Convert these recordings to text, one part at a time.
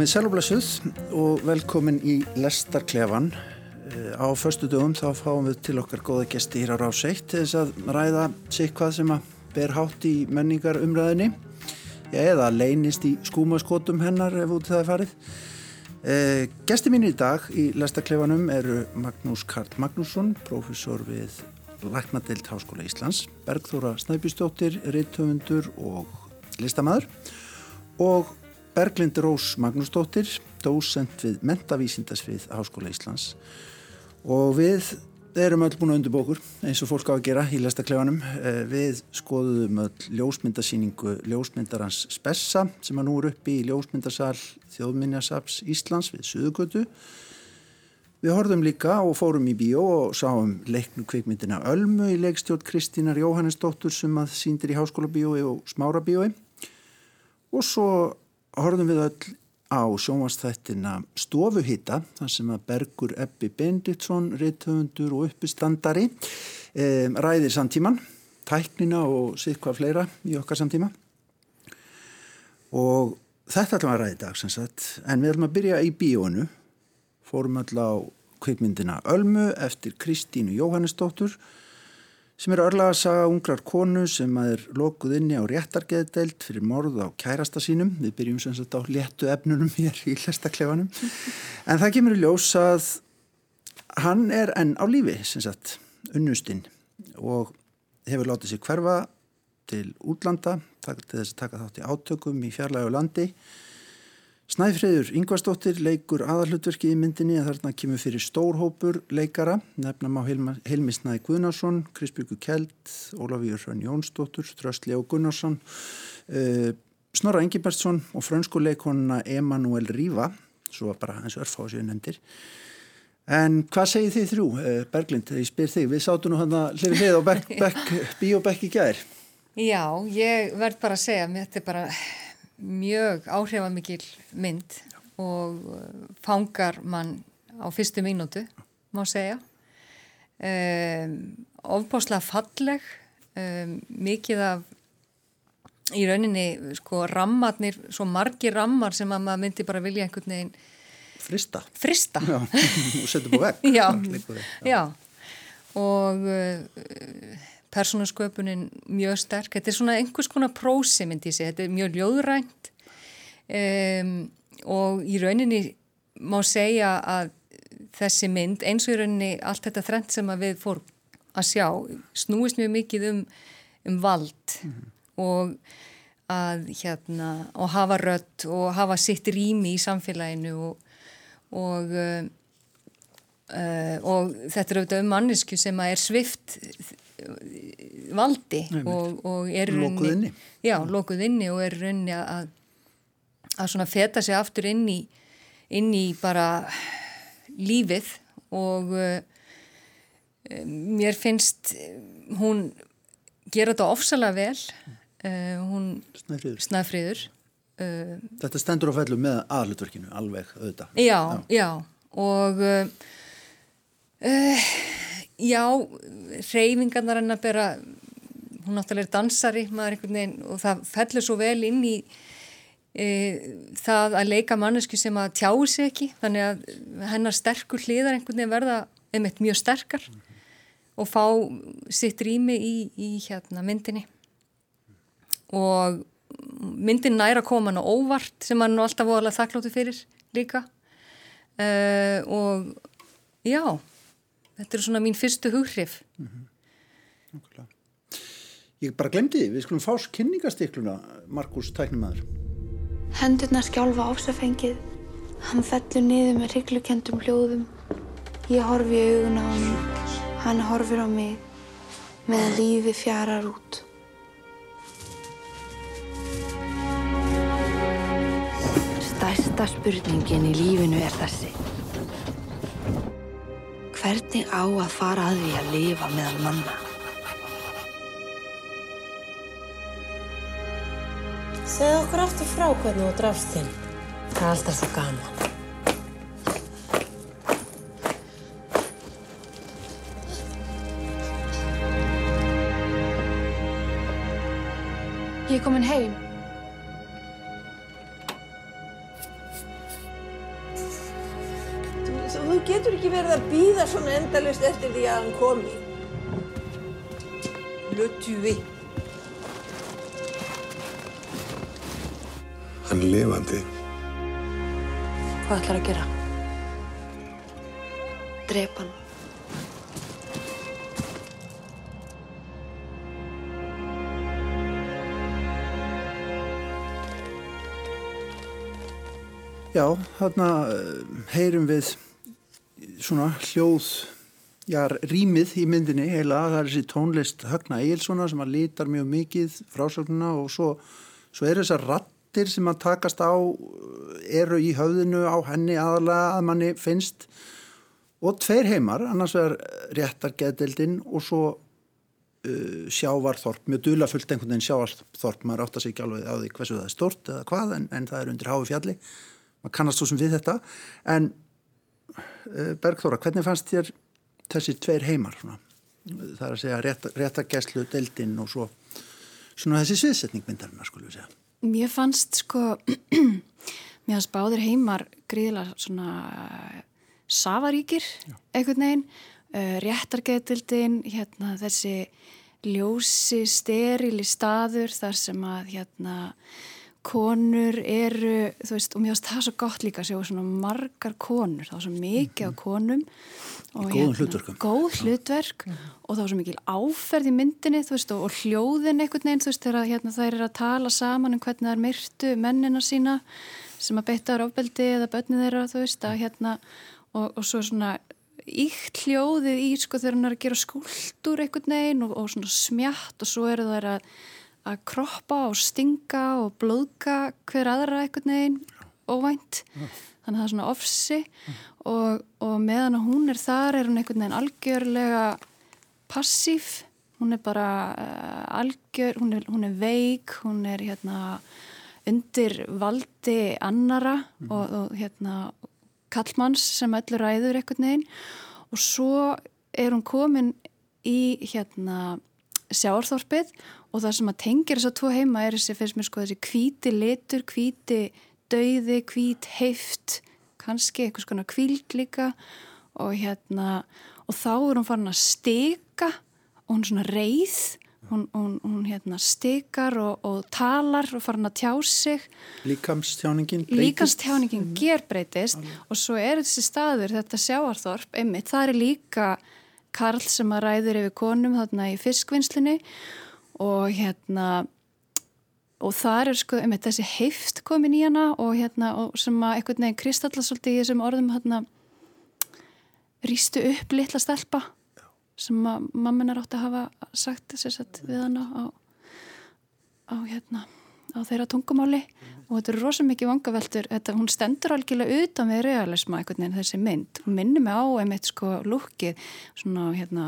Komið sælublesuð og velkomin í Lestarklefan. Eh, á förstu dögum þá fáum við til okkar góða gesti hér á Ráseitt til þess að ræða sig hvað sem að ber hátt í menningar umræðinni eða leynist í skúmaskotum hennar ef út það er farið. Eh, gesti mín í dag í Lestarklefanum eru Magnús Karl Magnússon, profesor við Læknadeild Háskóla Íslands, Bergþóra Snæbjörnsdóttir, Rittöfundur og listamæður og Berglind Rós Magnúsdóttir, dósent við Mentavísindasvið Háskóla Íslands og við erum öll búin að undirbókur eins og fólk á að gera í lestaklefanum. Eh, við skoðum öll ljósmyndasýningu ljósmyndarans Spessa sem að nú er uppi í ljósmyndarsal Þjóðminjasaps Íslands við Suðugötu. Við horfum líka og fórum í bíó og sáum leiknu kveikmyndina Ölmu í leikstjótt Kristínar Jóhannesdóttur sem að síndir í Háskóla bíói og Smára bíói og svo horfum við öll á sjónvastættina Stofuhýta þar sem að Bergur Ebbi Benditsson reythöfundur og uppistandari um, ræðir samtíman tæknina og sitt hvað fleira í okkar samtíma. Og þetta ætlum að ræði dag en við ætlum að byrja í bíónu fórum öll á kveikmyndina Ölmu eftir Kristínu Jóhannesdóttur sem er örlaga að saga ungrar konu sem er lokuð inni á réttargeðdelt fyrir morð á kærasta sínum. Við byrjum sem sagt á léttu efnunum hér í hlæstaklefanum. En það kemur í ljós að hann er enn á lífi, sem sagt, unnustinn og hefur látið sér hverfa til útlanda, til þess að taka þátt í átökum í fjarlægu landi Snæfriður Yngvarsdóttir leikur aðalhutverki í myndinni að þarna kemur fyrir stórhópur leikara, nefnum á Helmi Snæði Guðnarsson, Krisbjörgu Kjeld, Ólafíur Hrönn Jónsdóttur, Ströstli og Gunnarsson, uh, Snorra Engibertsson og frönskuleikonuna Emanuel Rífa, svo bara eins og örfá séu nefndir. En hvað segir þið þrjú, uh, Berglind, ég spyr þig, við sátum nú hann að hlifið hlið og bíobekk í gæðir. Já, ég verð bara að segja, mér þetta er bara mjög áhrifamikil mynd og uh, fangar mann á fyrstu mínútu, má segja. Um, ofbáslega falleg, um, mikið af í rauninni sko rammarnir, svo margi rammar sem að maður myndi bara vilja einhvern veginn Frista. Frista. Já, og setja búið vekk. já, já, já, og uh, persónasköpunin mjög sterk. Þetta er svona einhvers konar prósi myndi ég segja, þetta er mjög ljóðrænt um, og í rauninni má segja að þessi mynd, eins og í rauninni allt þetta þrent sem við fór að sjá, snúist mjög mikið um, um vald mm -hmm. og að hérna, og hafa rött og hafa sitt rými í samfélaginu og og uh, uh, og þetta er auðvitað um mannesku sem er svift valdi Nei, og, og er lókuð inni. Já, lókuð inni og er raunni að að svona feta sig aftur inn í inn í bara lífið og uh, mér finnst hún gera þetta ofsalega vel. Uh, hún. Uh, þetta stendur á fellu með aðlutverkinu alveg auðvitað. Já, já, já og já reyfingarnar hennar bera hún náttúrulega er dansari veginn, og það fellur svo vel inn í e, það að leika mannesku sem að tjáu sig ekki. Þannig að hennar sterkur hliðar einhvern veginn verða einmitt mjög sterkar mm -hmm. og fá sitt rými í, í hérna myndinni. Og myndin næra koma hann á óvart sem hann alltaf voðalega þakkláttu fyrir líka. Uh, og já þetta er svona mín fyrstu hughrif. Mm -hmm. Ég bara glemdi því, við skulum fá kynningastikluna Markus Tæknumæður Hendurna skjálfa ásafengið hann fellur niður með rygglukendum hljóðum. Ég horfi í augun á hann hann horfir á mig meðan lífi fjarar út. Stærsta spurningin í lífinu er þessi. Hvernig á að fara að því að lifa meðal manna? Segð okkur aftur frá hvernig þú drafst þinn. Það er alltaf svo gaman. Ég er komin heim. Ekki verið að býða svona endalust eftir því að hann komi. Le tuer. Hann er lifandi. Hvað ætlar að gera? Drepa hann. Já, þarna eh, heyrum við svona hljóð, já, rýmið í myndinni heila, það er þessi tónlist Högna Egilssona sem að lítar mjög mikið frásögnuna og svo, svo er þessar rattir sem að takast á eru í höfðinu á henni aðalega að manni finnst. Og tveir heimar, annars vegar réttargeðdeldin og svo uh, sjávarþorp, mjög dulafullt einhvern veginn sjávarþorp, maður átt að segja ekki alveg á því hversu það er stort eða hvað en, en það er undir háu fjalli. Maður kannast svo sem við þetta. En Bergþóra, hvernig fannst þér þessi tveir heimar svona? það er að segja rétt, réttargeslu deildin og svo svona þessi sviðsetning myndarinnar skulum við segja. Mér fannst sko mér fannst báðir heimar gríðilega svona safaríkir einhvern veginn. Uh, réttargeðildin hérna þessi ljósi sterili staður þar sem að hérna konur eru, þú veist, og mér finnst það svo gott líka að sjá svona margar konur, þá svo mikið á konum og Í góðum hlutverkum. góð hlutverk og þá svo mikil áferð í myndinni, þú veist, og, og hljóðin einhvern veginn, þú veist, þegar hérna, þær eru að tala saman um hvernig þær myrtu mennina sína sem að beita þar ofbeldi eða börnið þeirra, þú veist, að hérna og, og svo svona íkt hljóðið í, sko, þegar hann er að gera skúldur einhvern veginn og, og svona smjatt og svo eru þær að að kroppa og stinga og blóðka hver aðra einhvern veginn óvænt. Þannig að það er svona ofsi. Og, og meðan að hún er þar er hún einhvern veginn algjörlega passív. Hún er bara uh, algjör hún er, hún er veik, hún er hérna undir valdi annara og, og hérna kallmanns sem öllur ræður einhvern veginn. Og svo er hún komin í hérna sjáarþorpið og það sem að tengir þess að tvo heima er þessi, finnst mér sko, þessi kvíti litur, kvíti dauði, kvít heift, kannski eitthvað svona kvíld líka og hérna, og þá er hún farin að steka og hún svona reið, hún, hún, hún hérna stekar og, og talar og farin að tjá sig. Líkamstjáningin breytist. Líkamstjáningin mm. ger breytist og svo er þessi staður, þetta sjáarþorp, einmitt, það er líka Karl sem að ræður yfir konum þarna í fiskvinnslinni og hérna og það er sko, einmitt þessi heift komin í hana og hérna og sem að einhvern veginn kristalla svolítið í þessum orðum hérna rýstu upp litla stelpa sem að mammin er átt að hafa sagt þess að við hana á, á hérna á þeirra tungumáli. Og þetta er rosa mikið vangaveltur, þetta, hún stendur algjörlega utan við realisma einhvern veginn þessi mynd. Hún minnir mig á einmitt sko lukkið svona hérna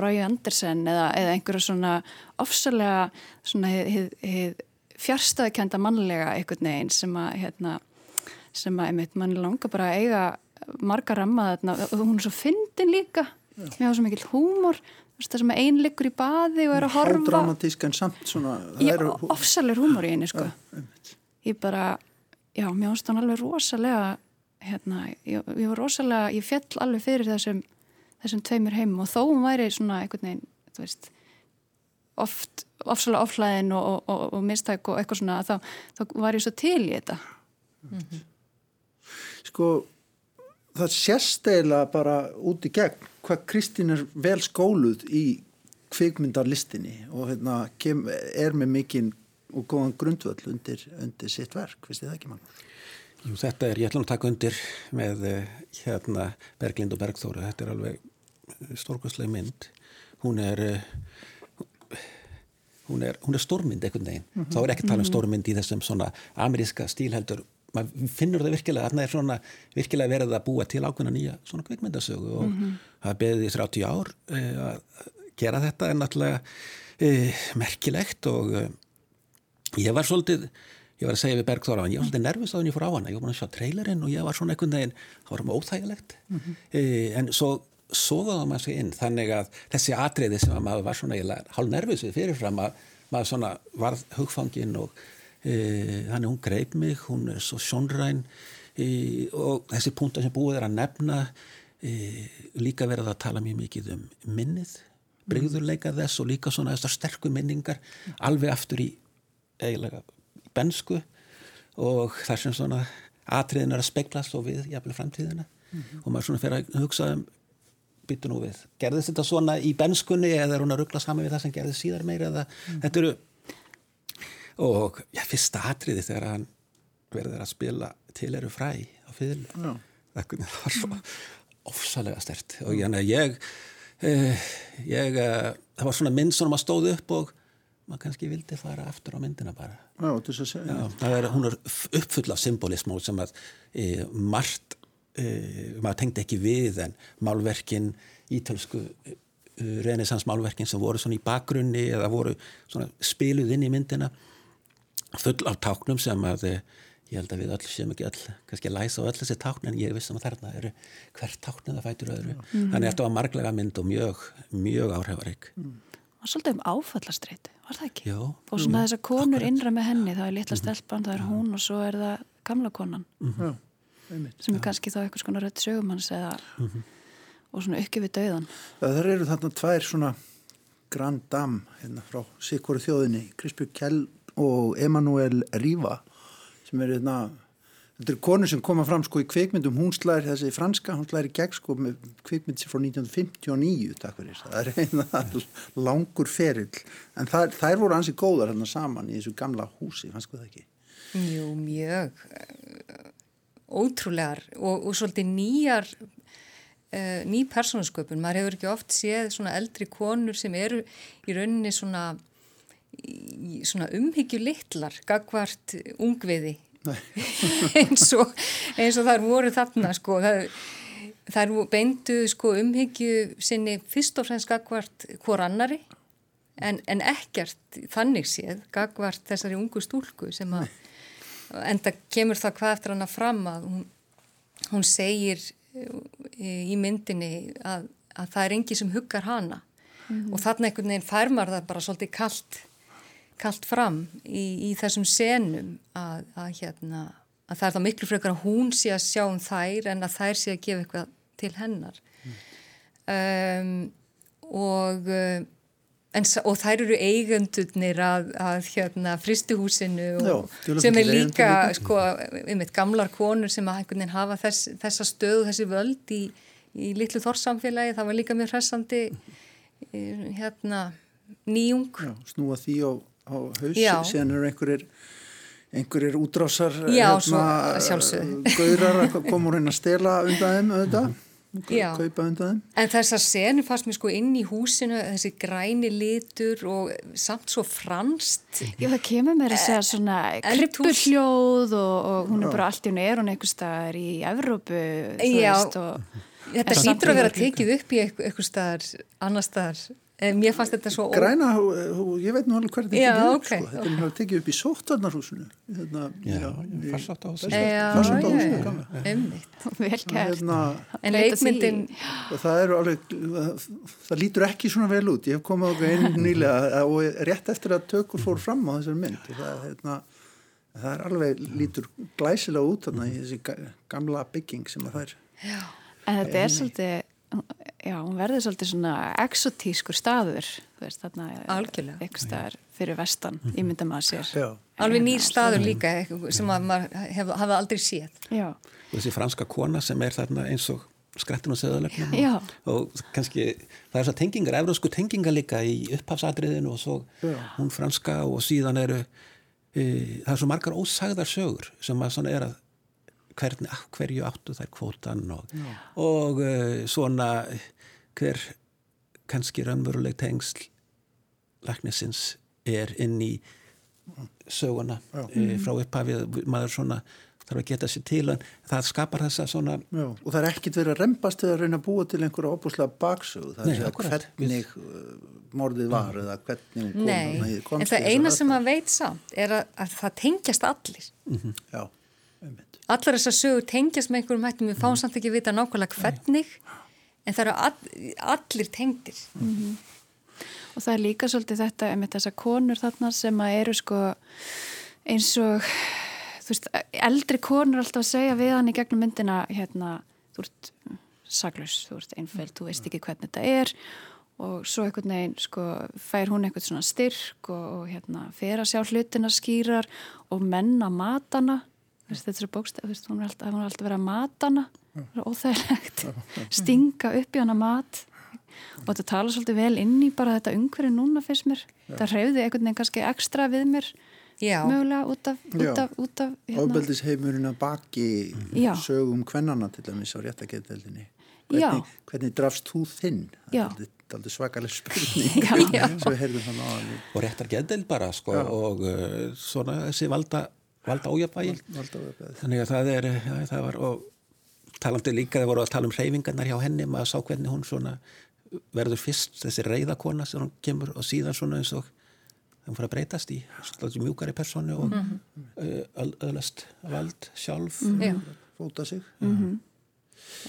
Rói Andersen eða, eða einhverja svona ofsalega svona hið, hið fjárstæðikenda mannlega einhvern veginn sem að hérna sem að einmitt mann langar bara að eiga marga ramma þarna. Og hún er svo fyndin líka. Með svo mikil húmor það sem ein liggur í baði og er að horfa. Hádramatísk en samt svona Já, ofsalega húmor í henni sko. Ja, ég bara, já, mér finnst hann alveg rosalega hérna, ég, ég var rosalega, ég fjall alveg fyrir þessum, þessum tveimur heimum. Og þó hún væri svona einhvern veginn, þú veist oft, ofsalega oflæðin og, og, og, og mistæk og eitthvað svona þá, þá var ég svo til í þetta. Mm -hmm. Sko það sést eiginlega bara út í gegn hvað Kristín er vel skóluð í kvikmyndarlistinni og hérna, kem, er með mikinn og góðan grundvöld undir, undir sitt verk, finnst þið það ekki mann? Jú, þetta er, ég ætlum að taka undir með hérna Berglind og Bergþóra, þetta er alveg stórkvæslega mynd, hún er hún er, hún er stórmynd einhvern veginn, mm -hmm. þá er ekki tala um stórmynd í þessum svona ameríska stílheldur maður finnur það virkilega, þarna er svona virkilega verið að búa til ákveðna nýja svona kveikmyndasögu og mm -hmm. það beðið í 30 ár e, að gera þetta en náttúrulega e, merkilegt og e, ég var svolítið ég var að segja við Bergþóra ég var svolítið nervist á henni fór á hana, ég var búin að sjá trailerinn og ég var svona einhvern veginn, það var mjög óþægilegt mm -hmm. en svo sogaða maður sig inn, þannig að þessi atriði sem að maður var svona hálf nervis við fyrirfram að maður svona varð hugfangin og þannig hún greip mig, hún er svo sjónræn e, og þessi punktar sem búið er að nefna e, líka verið að tala mjög mikið um minnið, breyðurleika þess og líka svona þessar sterku minningar alveg aftur í eiginlega bensku og þar sem svona atriðin er að speglast og við jafnvel framtíðina. Og maður svona fyrir að hugsa um byttu nú við, gerðist þetta svona í benskunni eða er hún að ruggla saman við það sem gerðist síðar meira eða þetta eru og já, fyrsta atriði þegar hann verður að spila til eru fræ á fyrlu það var svo ofsalega stert og ég, ég, eh, ég eh, það var svona mynd sem maður stóð upp og maður kannski vildi fara aftur á myndina bara. Já. Já, er, hún er uppfull af symbolism sem að e, margt e, maður tengdi ekki við en málverkin, ítölsku e, renesans málverkin sem voru svona í bakgrunni eða voru svona spiluð inn í myndina full af táknum sem að e, ég held að við öll séum ekki öll kannski læsa á öll þessi tákn en ég vissum að þarna eru hvert táknum það fætur öðru mm. þannig að þetta var marglega mynd og mjög mjög áhrifarík mm. Var svolítið um áfallastreyti, var það ekki? Já. Og svona þessar konur innra með henni, það er litla mhm. stelpann, það er hún og svo er það gamla konan. Mm -hmm. Sem er kannski þá eitthvað svona rött sögumanns eða mm -hmm. og svona ekki við dauðan. Það eru þarna tvær svona Grand Dame hérna frá Sikvori þjóðinni, Krispjörg Kjell og Emanuel Riva sem er hérna Þetta er konu sem koma fram sko í kveikmyndum, hún slæðir þessi franska, hún slæðir gegn sko með kveikmynd sem frá 1959, takk fyrir það er eina langur ferill, en það, þær voru ansi góðar hérna saman í þessu gamla húsi, fannst sko það ekki? Jú, mjög. Ótrúlegar og, og svolítið nýjar uh, ný persónasköpun, maður hefur ekki oft séð svona eldri konur sem eru í rauninni svona, svona umhyggju litlar, gagvart ungviði. Eins og, eins og þar voru þarna sko. Það, þar beindu sko umhyggju sinni fyrst og fremst gagvart hvor annari en, en ekkert þannig séð gagvart þessari ungu stúlku sem að enda kemur það hvað eftir hana fram að hún, hún segir í myndinni að, að það er engi sem huggar hana. Mm -hmm. og þarna einhvern veginn færmar það bara svolítið kallt kallt fram í, í þessum senum að, að, hérna, að það er þá miklu frekar að hún sé að sjá um þær en að þær sé að gefa eitthvað til hennar mm. um, og, uh, en, og þær eru eigundunir að, að hérna, fristuhúsinu og, Já, sem er líka sko, einmitt gamlar konur sem að hafa þess, þessa stöðu, þessi völd í, í litlu þorsamfélagi, það var líka mjög hressandi mm. hérna nýjung Já, snúa því og á haus síðan eru einhverjir einhverjir útrásar Já, hérna, gaurar að koma úr hérna að stela undan þeim auðvitað. Já. kaupa undan þeim. En þessar senu fannst mér sko inn í húsinu þessi græni litur og samt svo franst Já það kemur mér að segja svona krippurhljóð og, og hún er bara allt í hún er hún eitthvað staðar í Evrópu Já, og, þetta hlýtur að vera tekið upp í eitthvað staðar annar staðar Mér fannst þetta svo... Græna, ég veit nú alveg hvernig þetta er upp, okay, sko. Þetta er okay. tekið upp í sóttvarnarhúsinu. Hérna, já, í farsáttáhúsinu. Já, farsáttáhúsinu, umvitt. Vel kært. Hérna, en leikmyndin... Það eru alveg, það lítur ekki svona vel út. Ég hef komið okkur einn nýlega og rétt eftir að tökur fór fram á þessari mynd. Það, hérna, það er alveg, lítur glæsilega út þarna í þessi gamla bygging sem það er. Já, en þetta er svolítið já, hún verður svolítið svona exotískur staður veist, þarna eitthvað staðar fyrir vestan mm -hmm. ímynda maður sér já. alveg nýr staður líka sem að maður hef, hafa aldrei séð já. og þessi franska kona sem er þarna eins og skrettin og seðalegnum og, og kannski það er svo tengingar, eurósku tengingar líka í upphafsadriðinu og svo hún franska og síðan eru e, það er svo margar ósagðar sögur sem að svona er að hvernig, hverju áttu þær kvotan og, og uh, svona hver kannski raunveruleg tengsl læknisins er inn í söguna uh, frá upphafið maður svona þarf að geta sér til en það skapar þessa svona Já, og það er ekkit verið að reymbast eða að reyna að búa til einhverja opuslega baksög það er að hvernig Við... morðið var mm. eða hvernig hún kom Nei, en það eina sem maður veit samt er að, að það tengjast allir. Mm -hmm. Allar þessar sögur tengjast með einhverjum hættum. Við fáum mm. samt ekki að vita nákvæmlega hvernig en það eru all, allir tengdir. Mm -hmm. og það er líka svolítið þetta með þessar konur þarna sem að eru sko eins og þú veist, eldri konur alltaf að segja við hann í gegnum myndina hérna, þú ert saglus, þú ert einföld, þú veist ekki hvernig þetta er. Og svo einhvern veginn sko fær hún einhvern svona styrk og, og hérna fer að sjá hlutina skýrar og menna matana þetta er svo bókstæð, hún er alltaf, alltaf verið að matana. Það er óþægilegt. Stinga upp í hana mat. Og þetta tala svolítið vel inn í bara þetta umhverju núna fyrst mér. Það hreyði einhvern veginn kannski ekstra við mér Já. mögulega út af, út af, út af hérna. Óbeldisheimurinn að baki Já. sögum hvennana til dæmis á réttageldinni hvernig, hvernig drafst þú þinn? Það er aldrei svakalega spurning. Það náðan og réttargeldil bara sko Já. og uh, svona þessi valda valda ójabægil þannig að það er ja, það var, og talandi líka þeir voru að tala um reyfingarnar hjá henni maður sá hvernig hún svona verður fyrst þessi reyðakona sem hún kemur og síðan svona eins og hún fyrir að breytast í mjúkari personu og mm -hmm. öðlast vald sjálf. Mm -hmm. fóta sig. Mm -hmm.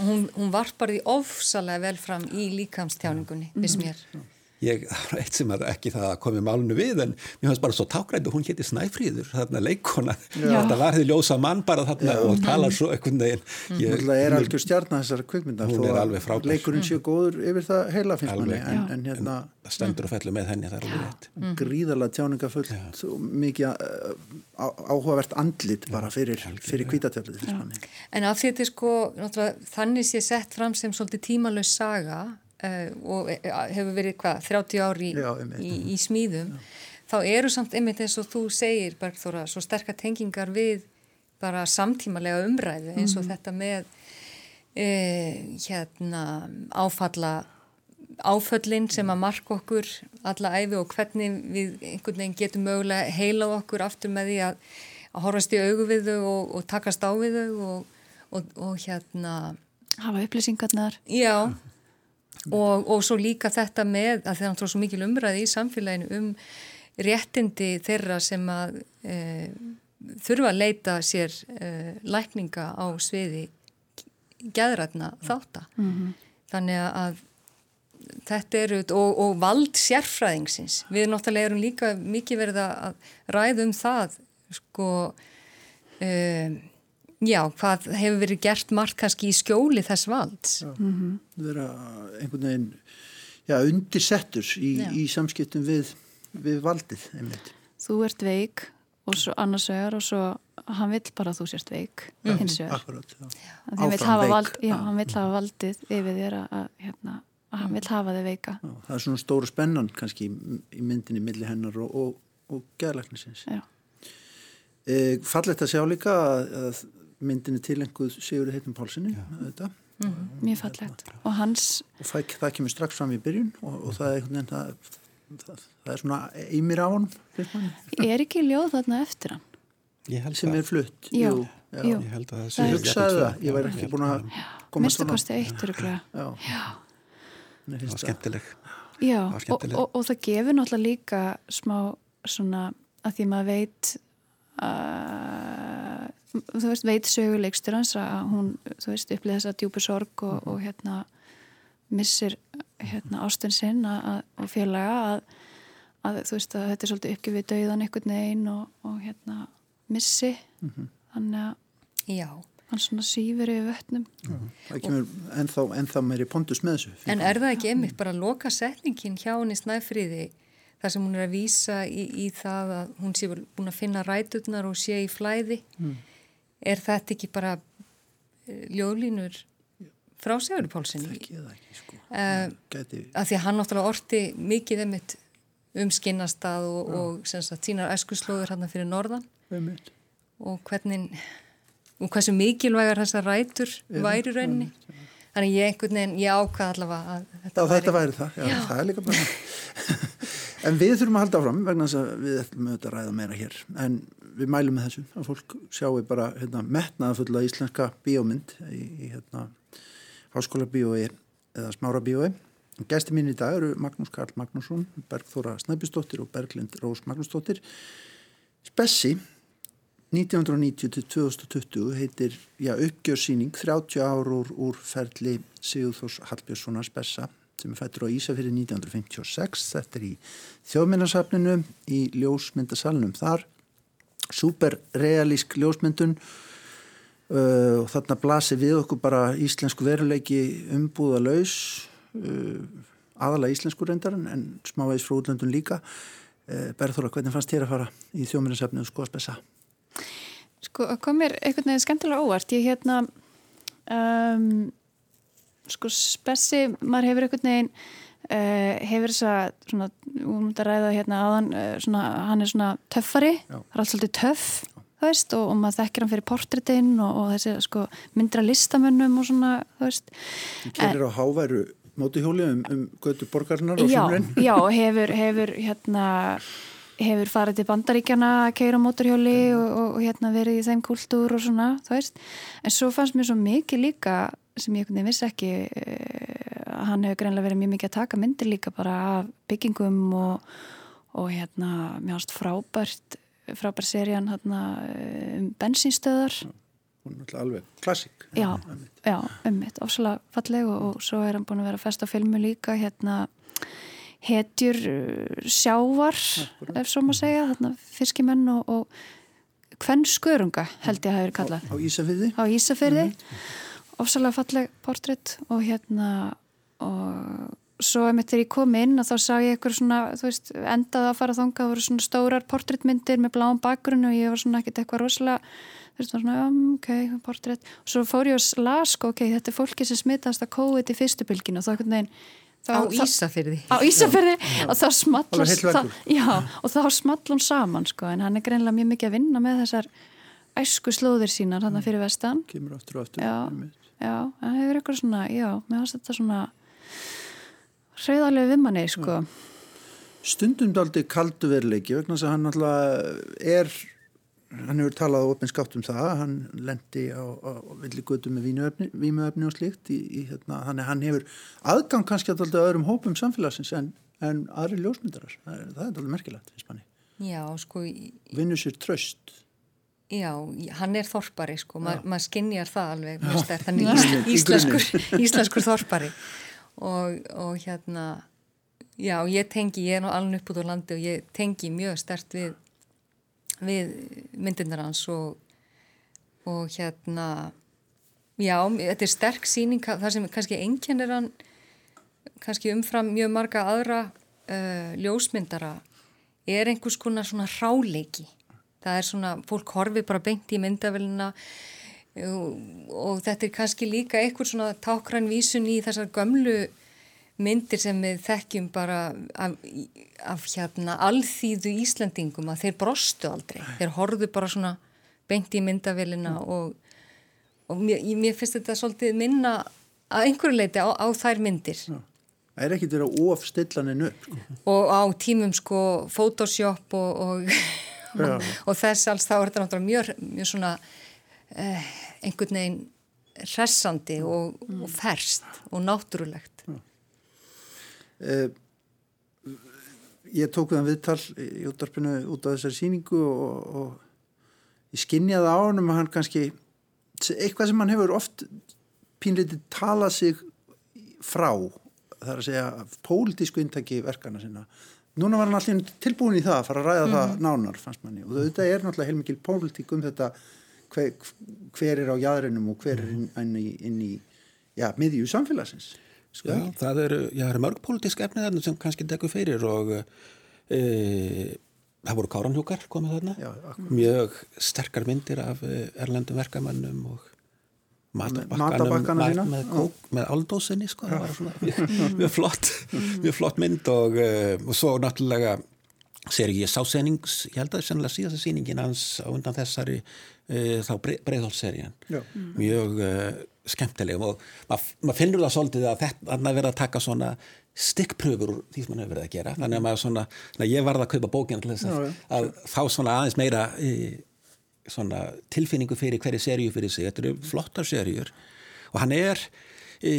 hún, hún varpar því ofsalega vel fram í líkamstjáningunni, viss mér ég, það var eitt sem ekki það komið málunu við en mér fannst bara svo tákrættu hún hétti Snæfríður, þarna leikona þetta var því ljósa mann bara þarna Já. og tala svo ekkun veginn. Það er algjör stjarnar þessar er alveg frábær. leikurinn séu góður yfir það heila finnst manni en, en hérna en stendur og fellur með henni það er alveg rétt. Mm. gríðarlega tjáningafullt og mikið uh, áhugavert andlit bara fyrir, fyrir kvítatjálið En af því þetta er sko þannig sé sett fram sem svolítið tímalös saga uh, og eh, hefur verið hvað, 30 ári í, í, í smíðum Já. þá eru samt einmitt eins og þú segir Bergþóra, svo sterkar tengingar við bara samtímalega umræðu eins og mm -hmm. þetta með uh, hérna áfalla áföllin sem að marka okkur alla æfi og hvernig við einhvern veginn getum mögulega heila okkur aftur með því að, að horfast í augu við þau og, og takast á við þau og, og, og hérna hafa upplýsingarnar já og, og svo líka þetta með að það er svo mikil umræði í samfélaginu um réttindi þeirra sem að e, þurfa að leita sér e, lækninga á sviði gæðrætna þáta mm -hmm. þannig að þetta eru og, og vald sérfræðingsins. Við náttúrulega erum líka mikið verið að ræða um það sko um Já, hvað hefur verið gert margt kannski í skjóli þess valds? Já, mm -hmm. vera einhvern veginn já, undirsettur í, í samskiptum við, við valdið. Einmitt. Þú ert veik og svo annars vegar og svo hann vill bara að þú sért veik já, hins vegar. Akkurát, já. Hann vill hafa, vald, hann vill hafa valdið yfir þér að, hérna, að hann vill hafa þig veika. Það er svona stóru spennan kannski í myndinni millir hennar og, og, og gerðlæknisins. Já. E, Fallet að sjá líka að, að myndinni tilenguð Sigurði Heitum Pálssoni þetta Mm. Mjög fallegt og hans og það, það kemur strax fram í byrjun og, og það, er, það, það, það er svona eimir á hann Er ekki ljóð þarna eftir hann? sem er flutt Jú, jú. Já. Ég held að það sé hugsaði það, ég væri ekki búin að koma svona Minnstakosti eittur Það var skemmtileg Já, var skemmtileg. Og, og, og það gefur náttúrulega líka smá svona að því maður veit að þú veist, veit söguleikstur hans að hún, þú veist, upplýði þessa djúpi sorg og, og hérna missir hérna ástun sinn að, og félaga að, að þú veist að þetta er svolítið uppgifið dauðan einhvern veginn og, og hérna missi. Mm -hmm. þannig að Já. hann svona sífur yfir vötnum. Það kemur ennþá, ennþá meiri pondus með þessu En er það ekki einmitt bara að loka setningin hjá henni snæfríði þar sem hún er að vísa í, í það að hún sé búin að finna ræturnar og sé í flæði? Mm er þetta ekki bara eh, ljóðlínur frá Sigurður Pálssoni sko. uh, að því að hann náttúrulega orti mikið um, um skinnastað og, og sagt, sínar æskuslóður hann fyrir norðan. Einmitt. og hvernig og hversu mikilvægar þessar rætur væri rauninni. þannig ég einhvern veginn, ég ákvað allavega að þetta, væri... þetta væri það, Já, Já. það er líka bara en við þurfum að halda áfram vegna þess að við ætlum að ræða meira hér. En við mælum með þessu að fólk sjáu bara hérna, metnaðafulla íslenska bíómynd í, í hérna, háskóla bíói eða smára bíói Gæsti mín í dag eru Magnús Karl Magnússon Bergþóra Snæbjörnsdóttir og Berglind Rós Magnúsdóttir. Spessi 1990-2020 heitir já, uppgjörsýning 30 ár úr, úr ferli Sigurþós Hallbjörnssonar Spessa sem er fættur á Ísafyrir 1956 þetta er í þjóðminnarsafninu í ljósmyndasalunum þar superrealísk ljósmyndun uh, og þarna blasir við okkur bara íslensku veruleiki umbúða laus uh, aðalega íslensku reyndarinn en smávegis frá útlöndun líka uh, Berðþóra, hvernig fannst þér að fara í þjóminnsefni og skoða spessa? Sko, kom mér einhvern veginn skemmtilega óvart ég hérna um, sko spessi maður hefur einhvern veginn hefur þess að svona, múum að ræða hérna áðan uh, svona, hann er svona töffari Já. það er allt svolítið töff veist, og, og maður þekkir hann fyrir portrétinn og, og þessi sko, myndra listamönnum og svona Gerir á háværu mótuhjóli um, um götu borgarnar og já, já, hefur, hefur hérna hefur farið til bandaríkjana að keira móturhjóli og, og, og hérna verið í þeim kultúr og svona, þú veist. En svo fannst mér svo mikið líka sem ég vissi ekki hann hefur greinlega verið mjög mikið að taka myndir líka bara af byggingum og, og hérna mjög ást frábært frábær serían hérna um bensinstöðar hún er alveg klassík. Já, já, ummitt, ofsalega falleg og, og svo er hann búin að vera fest á filmu líka hérna hetjur uh, sjávar ef svo maður segja, hérna fiskimenn og, og hvern skörunga held ég að hafa verið kallað. Á Ísafyrði á Ísafyrði mm -hmm. ofsalega falleg portrétt og hérna og svo ef mitt er ég kom inn og þá sá ég eitthvað svona, þú veist, endaði að fara þánga það voru svona stórar portréttmyndir með bláum bakgrunn og ég var svona ekkert eitthvað rosalega þú veist, svona, um, ok, portrétt og svo fór ég og las, sko, ok, þetta er fólki sem smittast að COVID í fyrstu bylginu og þá ekkert neginn á Ísafyrði á Ísafyrði og þá smallast já, og þá small hún saman sko, en hann er greinlega mjög mikið að vinna með þessar æsku slóðir sínar hann fyrir vestan. Kemur aftur og aftur já, já, það hefur eitthvað svona, já, mér finnst þetta svona hreðarlega viðmanni sko. Stundum daldi kaldu veruleiki vegna þess að hann alltaf er hann hefur talað á opinskapt um það hann lendi á, á villi götu með vímuöfni og slíkt í, í, hérna, hann, hann hefur aðgang kannski alltaf öðrum hópum samfélagsins en, en aðri ljósmyndarar. Það er, það er alltaf merkilegt Já, sko Vinnu sér tröst Já, hann er þorpari sko, Ma, maður skinnjar það alveg, þannig íslenskur, íslenskur þorpari og, og hérna já, ég tengi, ég er nú alveg upp út á landi og ég tengi mjög stert við við myndirnar hans og og hérna já, þetta er sterk síning það sem kannski enginnir hann kannski umfram mjög marga aðra uh, ljósmyndara er einhvers konar svona ráleiki það er svona, fólk horfi bara beint í myndavélina og þetta er kannski líka eitthvað svona tákran vísun í þessar gömlu myndir sem við þekkjum bara af, af hérna alþýðu Íslandingum að þeir brostu aldrei, þeir horfðu bara svona beint í myndavélina mm. og, og mér, mér finnst þetta svolítið minna að einhverju leiti á, á þær myndir Já. Það er ekkit verið að ofstillaninu sko. og á tímum sko Photoshop og, og, og þess alls þá er þetta náttúrulega mjög, mjög svona eh, einhvern veginn hressandi og, mm. og ferst og náttúrulegt. Uh, ég tók það viðtal í útdarpinu út á þessari síningu og, og ég skinniði á hann um að hann kannski eitthvað sem hann hefur oft pínleiti talað sig frá það er að segja pólitísku intaki verkana sinna núna var hann allir tilbúin í það að fara að ræða mm það mhm. nánar fannst manni og þetta er náttúrulega heilmikil pólitík um þetta hver, hver er á jæðrinum og hver er inn, inn í, í já, miðjú samfélagsins sko, Já, það eru, eru mörg pólitísk efnið þarna sem kannski degur fyrir og e, það voru káranhjúkar komið þarna. Já, mjög sterkar myndir af e, erlendum verkamannum og matabakkanum með, með, með aldósinni sko, það var svona mjög, flott mjög flott mynd og, e, og svo náttúrulega sér ég sá senings, ég held að það er sennilega síðast síningin hans á undan þessari uh, þá breyðhólsserían mjög uh, skemmtilegum og maður mað finnur það svolítið að þetta er verið að taka svona stikkpröfur úr því sem maður hefur verið að gera. Þannig að maður svona, ég varði að kaupa bókina til þess að, að fá svona aðeins meira e, svona tilfinningu fyrir hverju seríu fyrir sig, þetta eru flottar seríur og hann er e,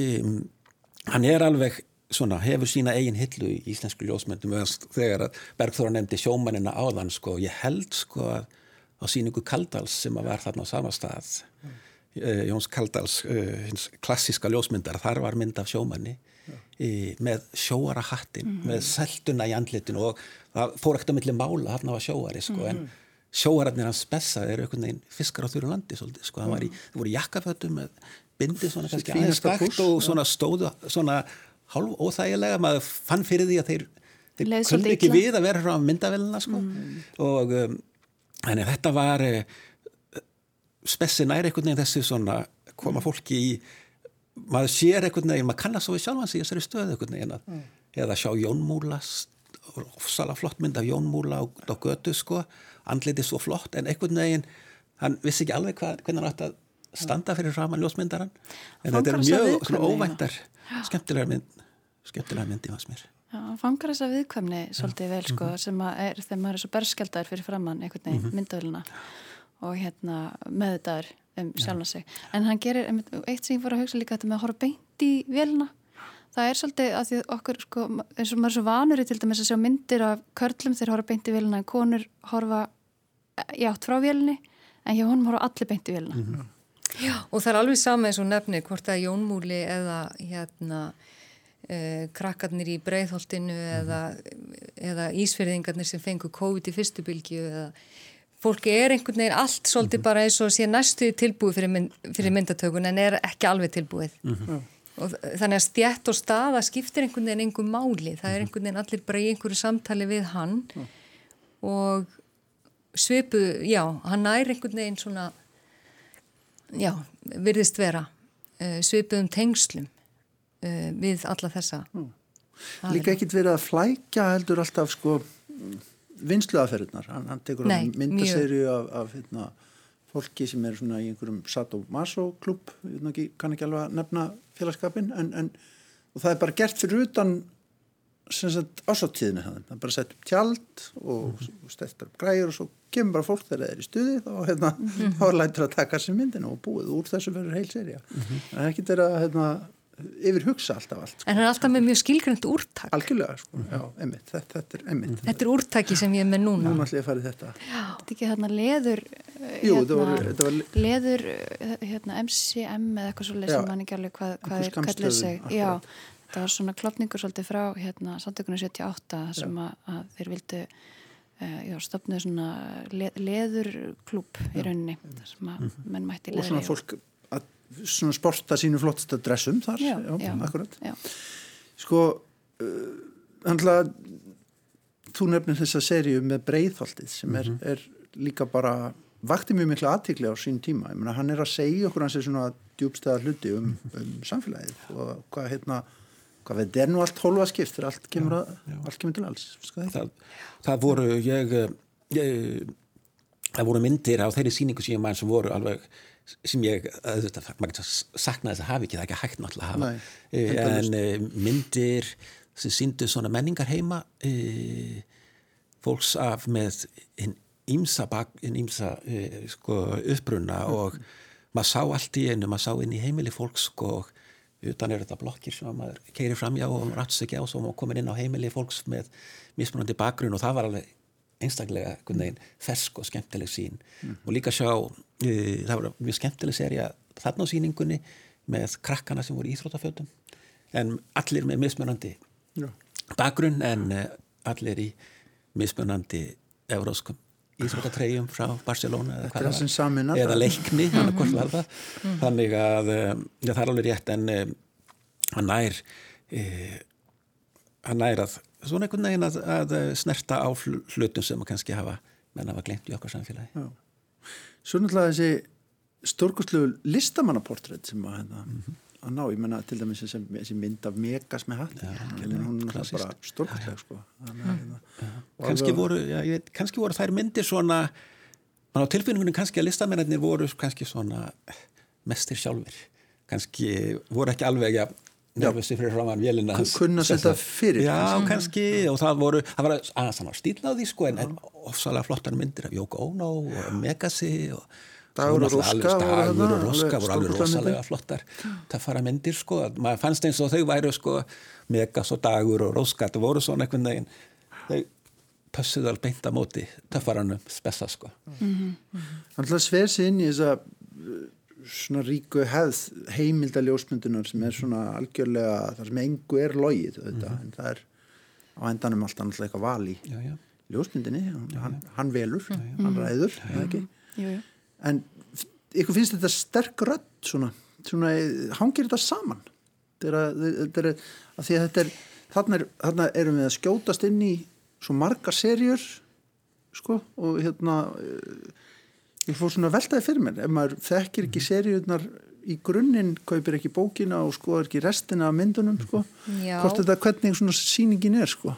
hann er alveg svona, hefur sína eigin hillu í íslensku ljósmyndum þegar að Bergþóra nefndi sjómanina áðan sko, ég held sko að á síningu Kaldals sem að var þarna á sama stað mm. Jóns Kaldals uh, klassiska ljósmyndar, þar var mynd af sjómanni í, með sjóara hattin, mm. með selduna í andlitin og það fór ekkert að milli mála hann að sjóari sko, mm. en sjóararnir hans spessa eru einhvern veginn fiskar á þurru landi svolítið, sko, var það voru jakkafötum með bindi svona kannski aðeins og svona stóðu svona hálf óþægilega, maður fann fyrir því að þeir, þeir kunni ekki við að vera frá myndavélina sko. og um, þetta var uh, spessi nær einhvern veginn þessi svona koma fólki í maður sér einhvern veginn, maður kannast svo við sjálfan sig í þessari stöðu einhvern veginn að, eða sjá Jón Múla ofsala flott mynd af Jón Múla á, á götu sko, andliti svo flott en einhvern veginn, hann vissi ekki alveg hvað, hvernig hann átt að standa fyrir framan ljósmyndaran, en þetta er Fangar mjög óvæntar skemmtilegar mynd skemmtilegar mynd í hans mér. Já, hann fangar þessa viðkvæmni svolítið vel sko, sem að er þegar maður er svo berskjaldar fyrir framann einhvern veginn mm myndavöluna og hérna meðvitaður um sjálfna sig. En hann gerir, eitt sem ég fór að hugsa líka þetta með að horfa beint í vélina. Það er svolítið að því að okkur sko, eins og maður er svo vanur í til dæmis að sjá myndir af körlum þegar horfa beint í vélina en konur horfa í átt frá vélinni en hjá honum horfa allir beint í vélina. Já, og það er alveg sama eins og nefni hvort það er Jónmúli eða hérna krakkarnir í breiðholtinu eða, eða ísferðingarnir sem fengu COVID í fyrstu bylgju eða fólki er einhvern veginn allt svolítið bara eins og sé næstu tilbúið fyrir, mynd, fyrir myndatökun en er ekki alveg tilbúið. Og þ- þannig að stjætt og staða skiptir einhvern veginn einhver máli. Það er einhvern veginn allir bara í einhverju samtali við hann og svipu, já, hann nær einhvern veginn svona já, virðist vera uh, svipuðum tengslum uh, við alla þessa. Líka ekkit verið að flækja heldur alltaf sko vinsluaferðunar. Hann, hann tekur Nei, myndaserju af, af hérna, fólki sem er svona í einhverjum Sato-Maso klubb, ég veit nú ekki, kann ekki alveg að nefna félagskapin, en, en og það er bara gert fyrir utan ásáttíðinu það er bara sett upp tjald og mm. steltar upp græur og svo kemur bara fólk þegar það er í stuði þá, hérna, þá er lætur að taka sér myndinu og búið úr þessu verður heil serja það er ekki þeirra hérna, yfir hugsa alltaf allt sko. en hann er alltaf með mjög skilgrend úrtak algjörlega, sko. já, einmitt, þetta, þetta er einmitt þetta er úrtaki sem ég er með núna núna ætlum ég að fara í þetta Þetta er ekki þarna leður eh, Jú, þetta var- þetta var- leður eh, hérna, MCM eða eitthvað svo Já. leysum mann ekki alveg hvað, hvað er kallir sig skammstöfun, Já, akkurat. það var svona klopningur svolítið frá hérna, samtökunni 78 sem að, að þeir vildu uh, já, stopnuðu svona le, leðurklúb í rauninni þar sem að menn mætti Mhm. og svona fólk svona sporta sínu flottasta dressum þar, Já, já, já. akkurat. Já. sko uh, handla þú nefnir þessa seríu með breiðholtið sem er, er líka bara vakti mjög mikla aðtikli á sín tíma. Ég meina hann er að segja okkur hans er svona djúbstæða hluti um, um samfélagið og hvað hérna hvað þetta er nú allt hólfa skipt þegar allt kemur, að, allt kemur til alls sko, það, það, það voru ég, ég það voru myndir á þeirri síningu sem ég mann sem voru alveg sem ég, auðvitað, maður getur saknað þess að hafa ekki, það er ekki hægt náttúrulega að hafa. Nei, Eh, en eh, myndir sem síndu svona menningar heima e, fólks af með hinn ímsa, ímsa e, sko, uppbrunna og maður sá allt í einu, maður sá inn í heimili fólks sko, og utan er þetta blokkir sem maður keiri framjá og maður rætt sig ekki á svo maður komin inn á heimili fólks með mismunandi bakgrunn og það var alveg einstaklega veginn fersk og skemmtileg sín og líka sjá e, það var mjög skemmtileg serja þarna á síningunni með krakkana sem voru í íþrótafjöldum en allir með mismunandi Já. bakgrunn en uh, allir í mismunandi euróskum íþróttatreyjum frá Barcelona eða, eða leikni var það. Þannig að um, já, það er alveg rétt en um, hann nær hann nær að svona einhvern veginn að, að snerta á hl- hlutum sem að kannski hafa menn hafa glemt í okkar samfélagi. Já. Svo náttúrulega þessi stórkostlegu listamannaportrétt sem að, hérna, að ná, ég menna til dæmis þessi, þessi mynd af Megas með hatt. Hún er bara stórkostleg sko. Að, hérna, kannski kannski voru þær myndir svona á tilfinningunum kannski að listamennir voru kannski svona mestir sjálfur kannski voru ekki alveg ja, nervösi fyrir framann vélina hans. Kunna setja fyrir, já, kannski. kannski, og það voru það var aðeins hann á stíl á því sko en, en ofsalega flottar myndir af Yoko Ono og Megasi og Dagur og Róska Dagur og Róska voru alveg rosalega flottar töffara myndir sko, að maður fannst eins og þau væru sko Megas og Dagur og Róska það voru svona einhvern veginn þau pössuðu alveg beint á móti töffaranum spessa sko. Hann ætla að sver sig inn í þessa uh, svona ríku hefð heimildaljósmyndunar sem er svona algjörlega þar sem engu er logið þetta, en það er á endanum alltaf náttúrulega eitthvað val í, já, já. ljósmyndinni, hann, hann velur hann ræður, eða ekki? Jú, jú. en ykkur finnst þetta sterk rödd svona, svona hangir þetta saman? Þetta er, þetta er, að því að þetta er þarna, er, þarna erum við að skjótast inn í svo margar serjur sko og hérna ég fór svona að veltaði fyrir mér. Ef maður þekkir ekki serjurnar í grunninn, kaupir ekki bókina og skoðar ekki restina af myndunum sko. Já. hvort þetta hvernig svona sýningin er sko.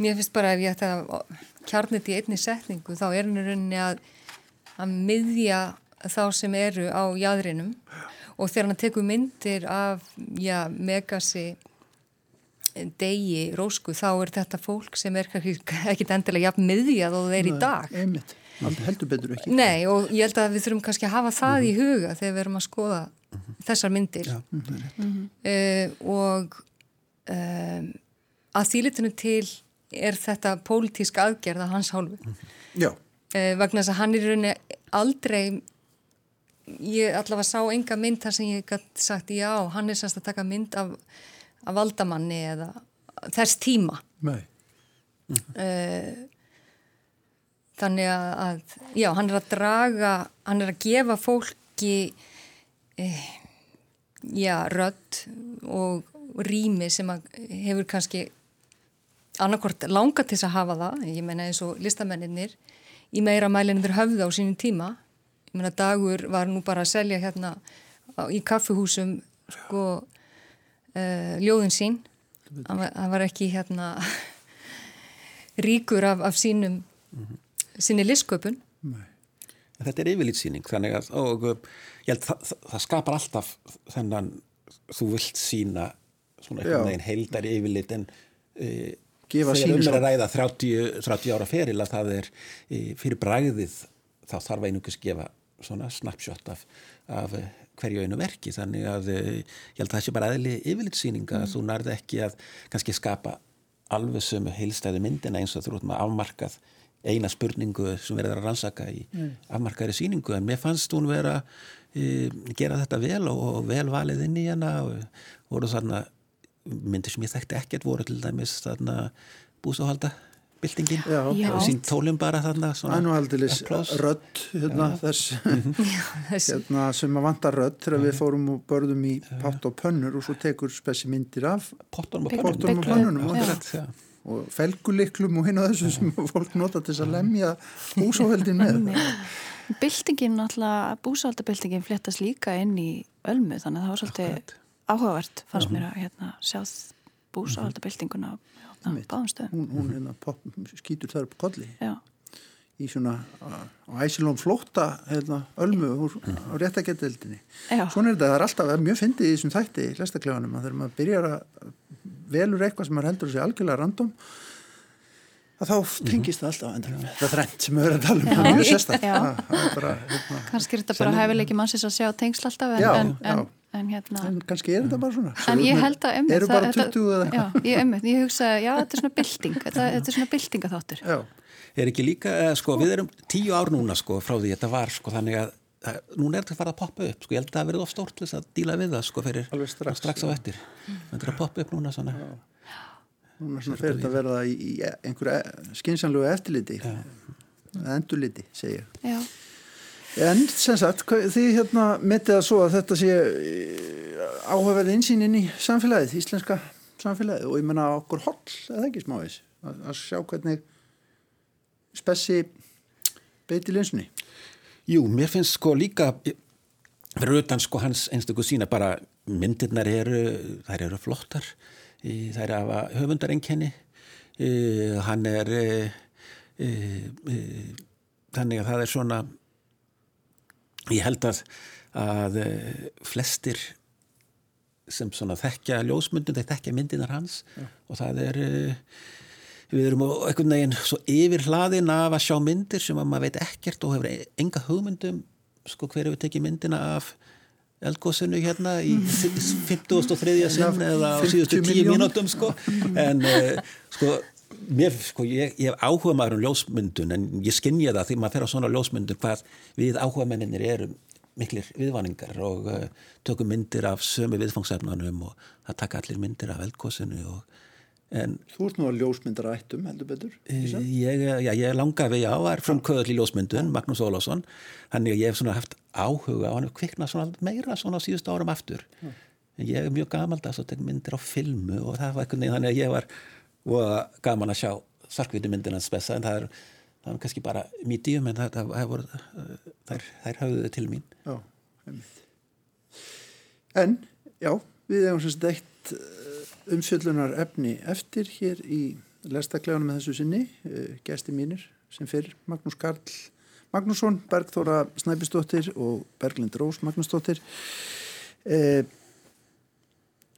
Mér finnst bara ef ég ætti að kjarnit í einni setningu þá er henni rauninni að, að miðja þá sem eru á jæðrinum og þegar hann tekur myndir af já, Megasi degi, rósku, þá er þetta fólk sem er ekkit endilega jafn miðjað og þeir í dag. einmitt, heldur betur ekki. Nei og ég held að við þurfum kannski að hafa það í huga þegar við erum að skoða þessar myndir. Já, uh, og um, að þýlitinu til er þetta pólitísk aðgerð að hans hálfu. Já, uh, vegna þess að hann er í rauninni aldrei ég allavega sá enga mynd þar sem ég gætt sagt já, hann er sérst að taka mynd af, af valdamanni eða þess tíma. Nei. Uh, þannig að, já, hann er að draga hann er að gefa fólki uh, já, rödd og rými sem hefur kannski annarkort langa til þess að hafa það. Ég meina eins og listamennir í meira mælinn þeir höfðu á sínum tíma. Ég meina dagur var nú bara að selja hérna í kaffuhúsum sko uh, ljóðin sín. Hann var, hann var ekki hérna ríkur af, af sínum sinni listsköpun. En Þetta er yfirlýtsýning þannig að og, ég held það, það, það skapar alltaf þennan þú vilt sína svona einhvern veginn heildar yfirlit en Gefa þegar um er að ræða 30, 30 ára feril að það er uh, fyrir bragðið þá þarf einungis gefa svona snapshot af, af hverju einu verki. Þannig að uh, ég held að það sé bara eðli yfirlýtsýninga að þú nærði ekki að kannski skapa alveg sömu heilstæðu myndina eins og þú ert með afmarkað eina spurningu sem verður að rannsaka í afmarkaðri síningu en mér fannst hún vera e, gera þetta vel og, og vel valið inn í hana og voru þarna myndir sem ég þekkti ekkert voru til dæmis þarna búsáhalda byltingin Já. Já. sín tólum bara þarna applause. rödd hérna, þess þessi hérna, sem að vantar rödd þegar við fórum og börðum í pátt og pönnur og svo tekur spessi myndir af pottunum og og Bygglum. pönnunum og, Já. Og felguliklum og hinn og þessu sem fólk nota til þess að lemja húsáveldin með Byltingin náttúrulega, búsaldabyltingin fléttast líka inn í ölmu þannig að það var svolítið Akkurat. áhugavert fannst mér að hérna, sjá búsaldabyltinguna á hérna, Einmitt. báðum stöðum. hún, hún hérna, pop, skýtur þar upp kolli Já, í svona á æsilón flótta hérna, ölmu úr, á réttagettildinni Já. svona er þetta, það er alltaf mjög fyndið í þessum þætti í lestaklefanum að þegar maður byrjar að velur eitthvað sem maður heldur að sé algjörlega random að þá tengist það alltaf endur það þrennt sem við verðum að tala um, það er mjög er bara, hérna, kannski er þetta bara hefileiki mannsins að sjá tengsl alltaf en, Já, en, en, já. en hérna en kannski er þetta bara svona. En ég held að einmitt, eru það- bara 20 eða Já, ég, einmitt, ég hugsa, já, þetta er svona bylting. Þetta, þetta er svona byltingaþáttur. Já, er ekki líka, eh, sko, við erum tíu ár núna sko frá því þetta var sko þannig að núna er þetta að fara að poppa upp sko, ég held að það verið of stórt til þess að díla við það sko fyrir Alveg strax, strax á eftir. Þetta er að poppa upp núna svona. Núna svona fer þetta að verða í, í einhverju skynsanlegu eftirliti. Eða endurliti, segja Já, En sem sagt, þið hérna metið það svo að þetta sé áhugaverð einsýn inn í samfélagið, íslenska samfélagið. Og ég menna okkur holl, eða ekki smáis, að, að sjá hvernig spessi beiti linsunni. Jú, mér finnst sko líka fyrir utan sko hans einstakku sína bara myndirnar eru, þær eru flottar. Þær hafa höfundarenkenni hann er e, e, e, þannig að það er svona ég held að að flestir sem svona þekkja ljósmyndun, þeir þekkja myndinar hans. Og það er e, við erum einhvern veginn svo yfir hlaðin af að sjá myndir sem að maður veit ekkert og hefur enga hugmyndum sko hver hefur tekið myndina af eldgóðsunu hérna í 53. sinn eða á 50 síðustu 10 milljónir. mínútum sko en uh, sko mér, sko, ég, ég hef áhuga maður um ljósmyndun en ég skinja það því maður fer á svona ljósmyndun hvað við áhuga menninir erum miklir viðvaningar og uh, tökum myndir af sömu viðfangsefnanum og það taka allir myndir af eldgóðsunu og en Þú ert nú að ljósmyndara ættum heldur betur satt? ég, já, ég langa við, já, var frumkvöðl í ljósmyndun, Magnús Ólásson þannig að ég hef haft áhuga og hann hef kviknað svona meira svona á síðustu árum aftur. En ég er mjög gamaldags og tek myndir á filmu og það var veginn þannig að ég var og gaman að sjá sarkvíti myndina spessa en það er, það er kannski bara medium en það, það, voru, uh, þær, þær hafðu þau til mín. Já, einmitt. En, já, við hefum semst eitt eh, umfjöllunar efni eftir hér í lestakleganum með þessu sinni, uh, gesti mínir sem fyrir Magnús Karl Magnússon, Bergþóra Snæbistóttir og Berglind Rós Magnúsdóttir. Uh,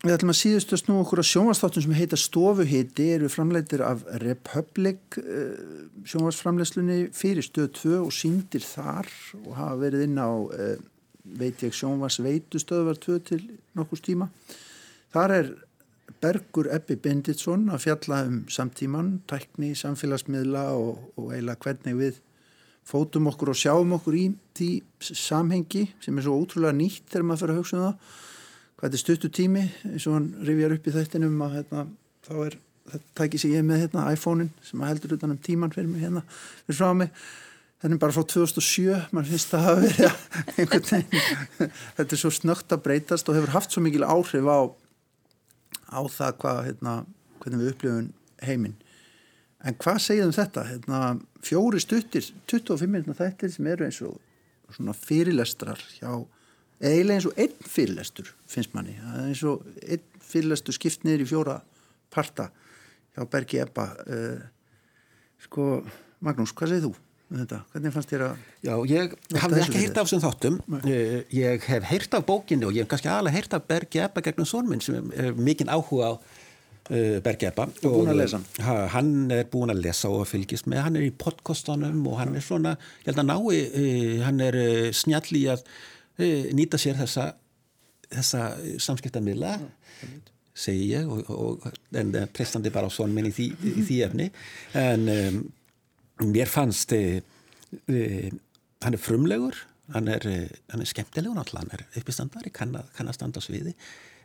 við ætlum að síðustu snú okkur á sjónvastáttum sem heita Stofuhiti eru framleitir af Republic uh, sjónvastframleislunni fyrir stöð 2 og síndir þar og hafa verið inn á uh, veit ég sjónvast veitu stöðvar 2 til nokkurs tíma. Þar er Bergur Ebbi Benditsson að fjalla um samtíman, tækni, samfélagsmiðla og, og eiginlega hvernig við fótum okkur og sjáum okkur í því samhengi sem er svo ótrúlega nýtt þegar maður fyrir að hugsa um það. Hvað er stuttu tími eins og hann rifjar upp í þættinum að hérna, þá er þetta tækið sem ég með hérna, iPhone-in sem heldur utan um tíman fyrir mig hérna fyrir frá mig. Þannig bara frá 2007 mann finnst það að vera einhvern veginn þetta er svo snögt að breytast og hefur haft svo mikil áhrif á á það hvað hérna, hvernig við upplifum heiminn. En hvað segjaðum þetta? Hérna, fjóri stuttir 25 minna þættir sem eru eins og svona fyrirlestrar hjá eiginlega eins og einn fyrirlestur finnst manni, það er eins og einn fyrirlestur skipt niður í fjóra parta hjá Bergi Ebba. Uh, sko, Magnús, hvað segir þú um þetta? Hvernig fannst þér að Já, ég hafði ekki heyrt af þessum þáttum. Eh, ég hef heyrt af bókinni og ég hef kannski aðalega heyrt af Bergi Ebba gegnum sonminn sem er mikinn áhuga á uh, Bergi Ebba. Og búinn að lesa hann. ha, hann er búin að lesa og fylgist með. Hann er í podcastunum og hann er svona ég held að nái, uh, hann er uh, snjall í að uh, nýta sér þessa þessa samskiptamila segi ég og, og en uh, prestandi bara á sonminn í í því efni. En um, mér fannst uh, uh, hann er frumlegur hann er, uh, hann er skemmtilegur náttúrulega, hann er uppistandari, kann, að- kann að standa á sviði.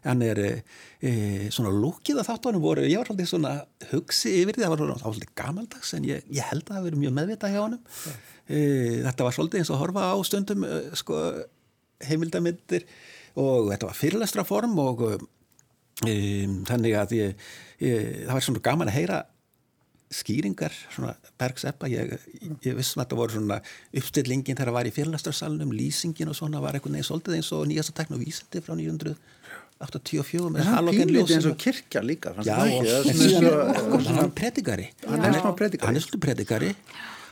Hann er uh, svona lúkið að þáttunum voru, ég var svolítið svona hugsi yfir því, það var svolítið gamaldags en ég, ég held að það verið mjög meðvitað hjá honum. Uh, þetta var svolítið eins og horfa á stundum sko, heimildamindir og þetta var fyrirlestra form og um, þannig að ég, ég, það var svona gaman að heyra skýringar, svona bergseppa ég, ég vissum að þetta voru svona uppstillingin þegar það var í fyrirlastarsalunum lýsingin og svona var einhvern veginn svolítið eins og nýjasta tekn og vísindi frá 984 með halógen pínlítið eins og kirkja líka Já, hann er predikari. Hann er smá predikari. hann svolítið predikari.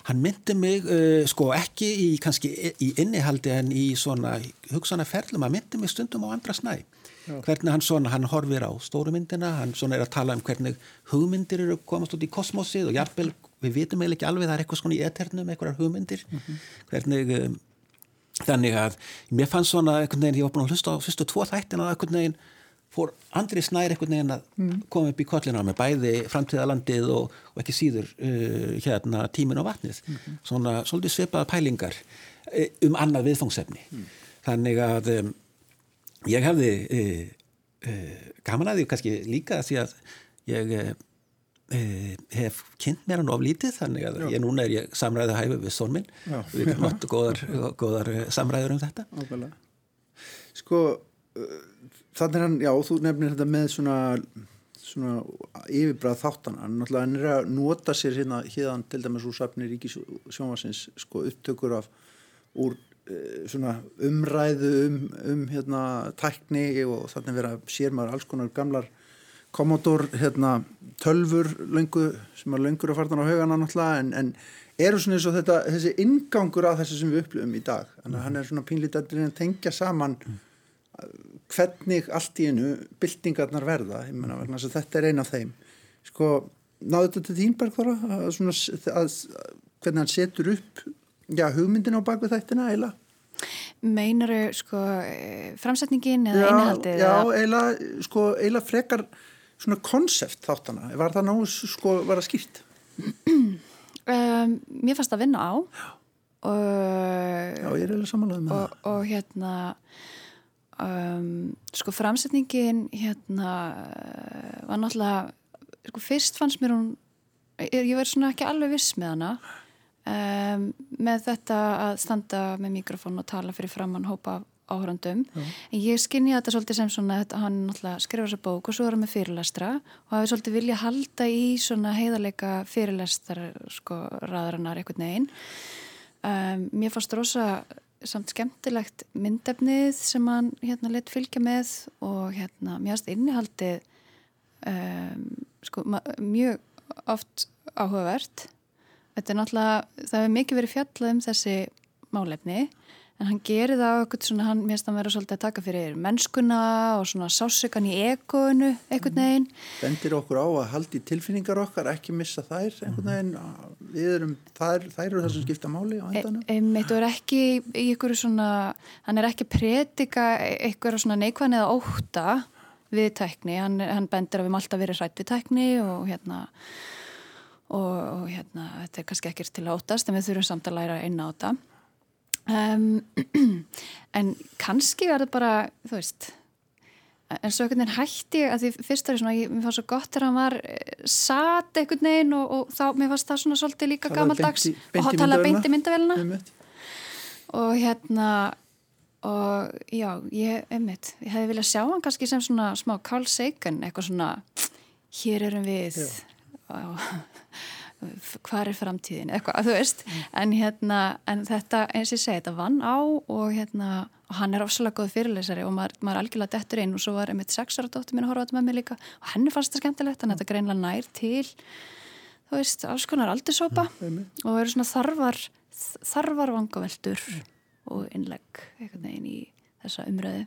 Hann myndi mig uh, sko ekki í kannski í innihaldi en í svona hugsanaferlum hann myndi mig stundum á andra snæ hvernig hann svona, hann horfir á stóru myndina hann svona er að tala um hvernig hugmyndir eru að komast út í kosmosið og jafnvel við vitum eiginlega ekki alveg það er eitthvað svona í eternum eitthvað hugmyndir. Hvernig um, þannig að mér fannst svona einhvern veginn, ég var búin að hlusta á fyrstu tvo þættina og einhvern veginn fór Andri Snær einhvern veginn að koma upp í kollina með bæði framtíðalandið og, og ekki síður uh, hérna tímin og vatnið. Svona svolítið svipaða pælingar uh, um annað viðfangsefni. Þannig að um, ég hefði uh, uh, gaman að því kannski líka því að ég uh, uh, hef kynnt mér hann of lítið þannig að ég núna er ég samræðu hæfi við son minn Já. við erum átt góðar, góðar eh, samræður um þetta Ábæðlega. Sko, uh, þannig er hann, já, þú nefnir þetta með svona, svona yfirbræð þáttana. Hann náttúrulega hann er að nota sér hérna, til dæmis úr safni Ríkisjónvarsins, sko, upptökur af úr umræðu um, um hérna, tækni og þannig vera sér maður alls konar gamlar Commodore hérna, tölfur löngu, sem er löngur að farna á haugana náttúrulega en, en eru svona eins og þetta, þessi ingangur að þessu sem við upplifum í dag. Þannig að hann er svona pínlítið að reyna að tengja saman hvernig allt í einu byltingarnar verða. Menna að þetta er eina af þeim. Sko, náðu þetta til þín Bergþóra að svona, að, hvernig hann setur upp já, hugmyndin á bakvið þættina eila? Meinaru sko eh, framsetningin eða já, eða- eila, sko, frekar svona konsept þáttana. Var það náðu sko, var það skýrt? Um, mér fannst að vinna á. Og, já, ég er eða samanlega með og, og hérna um, sko framsetningin hérna var náttúrulega sko fyrst fannst mér hún ég, ég verði svona ekki alveg viss með hana um, með þetta að standa með mikrofón og tala fyrir framann hópa áhörandum en ég skinni þetta svolítið sem svona þetta, hann skrifa þessa bók og svo er hann með fyrirlestra og hafi svolítið vilja halda í svona heiðarleika fyrirlestar sko raðarinnar einhvern veginn. Um, mér fannst rosa samt skemmtilegt myndefnið sem hann hérna leitt fylgja með og hérna mér fannst innihaldið um, sko mjög oft áhugavert þetta er náttúrulega, það hefur mikið verið fjallað um þessi málefni en hann gerir það á eitthvað svona, hann mér finnst að vera svolítið að taka fyrir mennskuna og svona sásugan í egonu eitthvað Mhm. neginn. Bendir okkur á að haldi tilfinningar okkar, ekki missa þær einhvern veginn, við erum þær, þær eru það sem skipta máli á endanum Einmitt og er ekki í ykkur svona, hann er ekki að predika ykkur svona neikvæðan eða óta við tækni, hann, hann bendir að við erum alltaf verið hrætt við tækni og hérna og, og hérna þetta er kannski ekkert til að ótast en við þurfum samt að læra inn á þetta. Um, en kannski verður bara, þú veist en svo einhvern veginn hætti að því fyrst er svona, ég, mér fannst svo gott þegar hann var eh, sat einhvern veginn og, og þá, mér fannst það svona svolítið líka Talaði í og talaði myndavélina. beint í myndavélina og hérna og já, ég, einmitt ég hefði viljað sjá hann kannski sem svona smá Carl Sagan, eitthvað svona hér erum við. Og hvað er framtíðin? Eitthvað, þú veist, en hérna en þetta, eins og ég segi, þetta vann á og hérna, og hann er ofsalega góð fyrirlesari og maður, maður algjörlega dettur inn. Og svo var einmitt sexara dóttir mín að horfa á þetta með mig líka. Og henni fannst það skemmtilegt, þannig að þetta greinlega nær til þú veist, alls konar aldursópa. Og eru svona þarfar þarfar vangaveltur og innlegg eitthvað neginn í þessa umröðu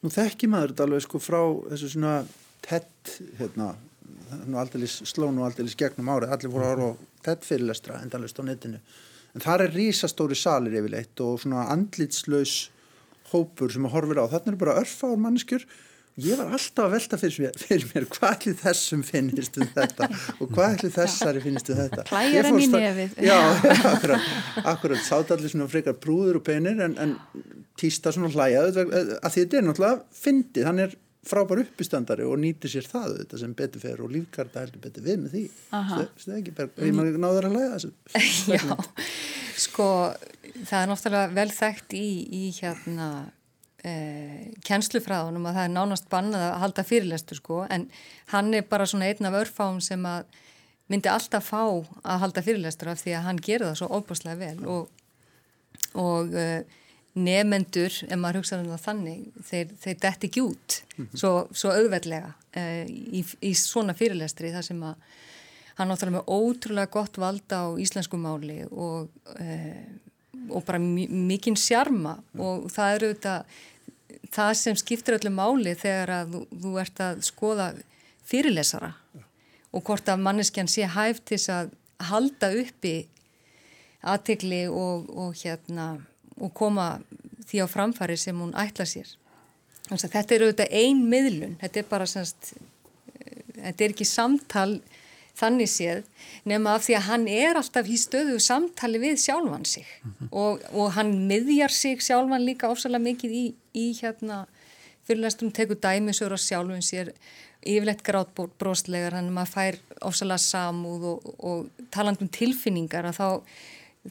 Nú þekki maður þetta alveg sko frá þessu svona TED hérna, nú aldeilis slón og aldeilis gegnum árið, allir voru að horfa á TED fyrirlestra endalist á netinu. En þar er rísastóri salir yfirleitt og svona andlitslaus hópur sem að horfir á, þarna eru bara örfár mannskjur ég var alltaf að velta fyrir mér, fyrir mér hvað allir þessum finnist um þetta og hvað allir þessari finnst um þetta? Henni fór í nefið. Já, akkurat, akkurat. Sátt allir svona frekar prúður og penir en, en týsta svona hlæja að því þetta er náttúrulega fyndið, hann er frábær uppistandari og nýtir sér það þetta sem betur fer og lífkarta heldur betur við með því. Það er ekki bara, ég maður náður að hlæja þessu. Já, sko það er náttúrulega vel þekkt í, í hérna eh, kennslufræðunum að það er nánast bannað að halda fyrirlestur sko en hann er bara svona einn af örfáum sem að myndi alltaf fá að halda fyrirlestur af því að hann gerir það svo óbúslega vel og, og uh, nefendur, ef maður hugsaður um það þannig, þeir, þeir detti ekki út svo, svo auðveldlega uh, í, í svona fyrirlestri þar sem að hann náttúrulega með ótrúlega gott valda á íslensku máli og, uh, og bara mikinn sjarma og það eru þetta það sem skiptir öllu máli þegar að þú, þú ert að skoða fyrirlesara og hvort að manneskjan sé hæft til að halda uppi aðtegli og, og hérna og koma því á framfæri sem hún ætla sér. Þannig að þetta er auðvitað ein miðlun, þetta er bara semst, þetta er ekki samtal þannig séð nema af því að hann er alltaf í stöðu samtali við sjálfan sig og, og hann miðjar sig sjálfan líka ofsalega mikið í, í hérna fyrirlestum tekur dæmisur á sjálfun sér yfirleitt grátbróstlegar hann maður fær ofsalega samúð og, og talandum tilfinningar að þá,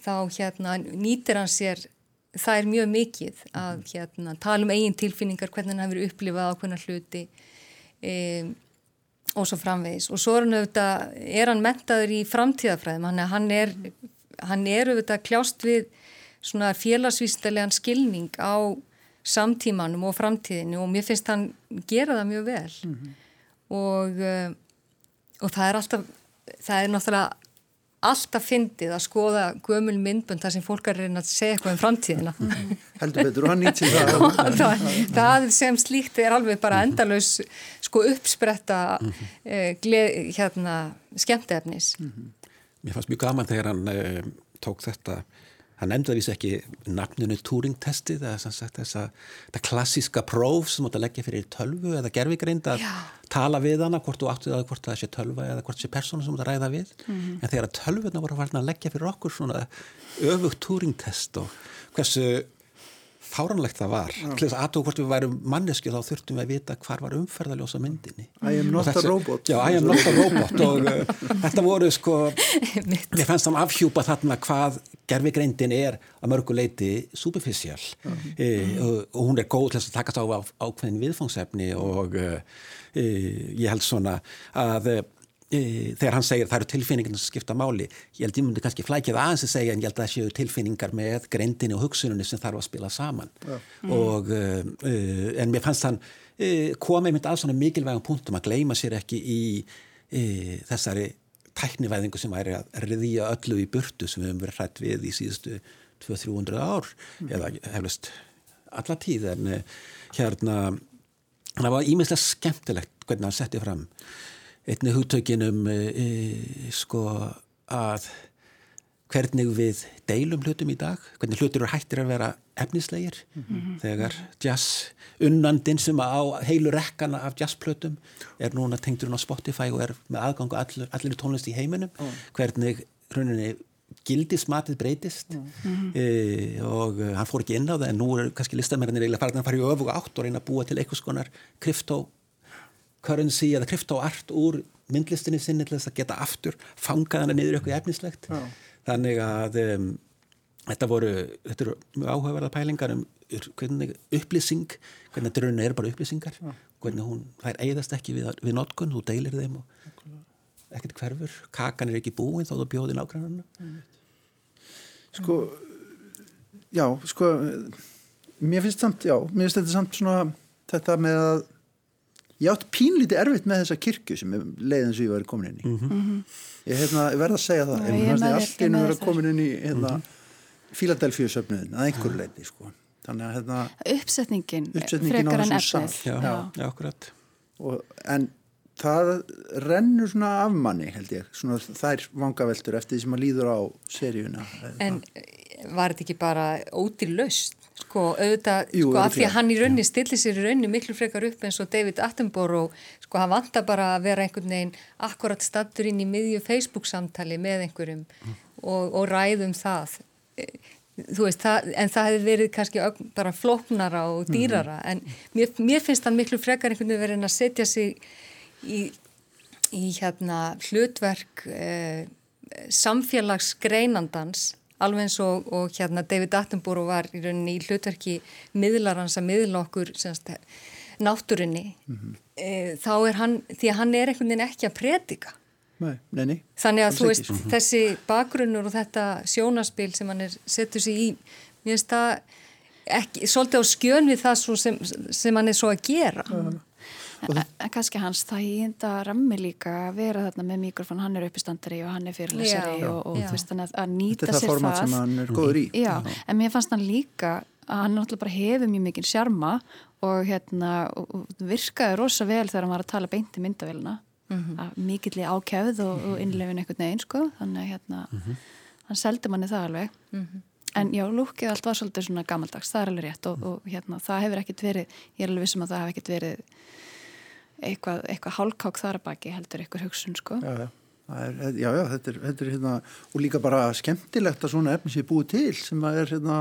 þá hérna nýtir hann sér það er mjög mikið að hérna, tala um eigin tilfinningar, hvernig hann hefur upplifað á hvernig hluti um, og svo framvegis. Og svo er hann auðvitað, er hann mentaður í framtíðafræðum, hann, hann er hann er auðvitað kljást við svona félagsvísdalegan skilning á samtímanum og framtíðinu og mér finnst hann gera það mjög vel. Mm -hmm. og uh, og það er alltaf það er náttúrulega alltaf fyndið að skoða gömul myndbönd þar sem fólk er reyna að segja eitthvað um framtíðina heldur betur og hann nýtt sér það það, það sem slíkt er alveg bara endalus sko uppspretta -hmm. eh, gleð, hérna skemmtefnis mm -hmm. Mér fannst mjög gaman þegar hann eh, tók þetta hann nefndi það vísi ekki nafninu Turing-testið þessa klassíska próf sem átt að leggja fyrir tölvu eða gerfigreind að Já. tala við hana hvort þú áttu það hvort það sé tölva eða hvort það sé persónu sem átt að ræða við. Mm -hmm. en þegar að tölvuna voru að leggja fyrir okkur svona öfugt Turing-test og hversu fáranlegt það var til þess að aðtók hvort við værum manneski þá þurftum við að vita hvar var umferðaljósa myndinni. I am not a robot. Já, I am not a robot og uh, þetta voru sko ég fannst hann afhjúpa þarna hvað gerfigreindin er að mörgu leiti superficial. E, og, og hún er góð til að takast á ákveðin viðfangsefni og e, ég held svona að þegar hann segir það eru tilfinningarna sem skipta máli ég held ég myndi kannski flækja það aðeins að segja en ég held að það séu tilfinningar með greindinni og hugsununni sem þarf að spila saman. Ja. og uh, en mér fannst hann komið mynd að svona mikilvægum punktum að gleima sér ekki í þessari tæknivæðingu sem væri að riðja öllu í burtu sem við höfum verið hrætt við í síðustu 200-300 ár mm. eða heflust alla tíð en hérna það var ímiðslega skemmtilegt hvernig hann setti fram einni hugtökinum e, e, sko að hvernig við deilum hlutum í dag, hvernig hlutur eru hættir að vera efnislegir mm -hmm. þegar jazz unnandin sem á heilu rekkana af jazzplötum er núna tengdur hún á Spotify og er með aðgang allir, allir tónlist í heiminum mm. hvernig rauninni gildismatið breytist mm -hmm. e, og uh, hann fór ekki inn á það en nú er kannski listamennir eiginlega farin að fara í öfuga átt og reyna að búa til einhvers konar kryptó currency eða kryptoart úr myndlistinni sinni til þess að geta aftur fangað hana niður eitthvað efnislegt Já. þannig að um, þetta voru, þetta eru mjög áhugaverða pælingar um hvernig upplýsing hvernig drönu er bara upplýsingar Já. hvernig hún, það er eigðast ekki við, við notkun, þú deilir þeim og ekkert hverfur, kakan er ekki búin þá þú bjóði nákvæmna Sko Já, sko mér finnst samt, já, mér finnst þetta samt svona þetta með að ég átt pínlítið erfitt með þessa kirkju sem er leiðin sem ég var komin inn í mm -hmm. ég hef verið að segja það en ég allt einu verið að komin inn í hérna, mm -hmm. Fíladelfíu söfnuðin að einhverju leiti sko. þannig að hérna, uppsetningin, uppsetningin frekar en efnið. Já, já, já, akkurat. Og, en það rennur svona af manni held ég. Svona, þær vangaveltur eftir því sem maður líður á seríuna. En var þetta ekki bara ótir löst sko auðvitað, Jú, sko af því að hann í raunni stillir sér í raunni miklu frekar upp eins og David Attenborough, sko hann vantar bara að vera einhvern veginn akkurat stattur inn í miðju Facebook samtali með einhverjum mm. og, og ræðum það veist, það, en það hefði verið kannski bara floknara og mhm. dýrara mm. en mér, mér finnst hann miklu frekar einhvern veginn verið að setja sig í, í hérna hlutverk eh, samfélagsgreinandans alveg eins og, og hérna David Attenborough var í rauninni í hlutverki miðlarans að miðla okkur semst, náttúrunni mm -hmm. e, þá er hann, því að hann er einhvern veginn ekki að predika nei, nei, nei. þannig að þú veist, ekki. þessi bakgrunnur og þetta sjónaspil sem hann er settur sér í, mér finnst það ekki, svolítið á skjön við það sem, sem hann er svo að gera uh. En, en kannski hans þæginda rammi líka að vera þarna með mikrofón, hann er uppistandari og hann er fyrirlesari og, og þú veist þannig að nýta sér það. Þetta er það format sem hann er góður í. Já, Já, en mér fannst hann líka að hann náttúrulega bara hefur mjög mikið sjarma og hérna og, og virkaði rosa vel þegar hann var að tala beint í myndavélina. Mm -hmm. Mikilli ákjöð og, og innlefin eitthvað neginn sko, þannig að hérna mm -hmm. hann seldi manni það alveg. Mm -hmm. En já, lúkið allt var svolítið svona gammaldags, það er alveg rétt og hérna það hefur ekkert verið, ég er alveg vissum að það hefur ekkert verið eitthvað, eitthvað hálkák þar baki heldur eitthvað hugsun sko Já, já, er, já, já þetta, er, þetta er hérna og líka bara skemmtilegt að svona efni sé búið til sem að er hérna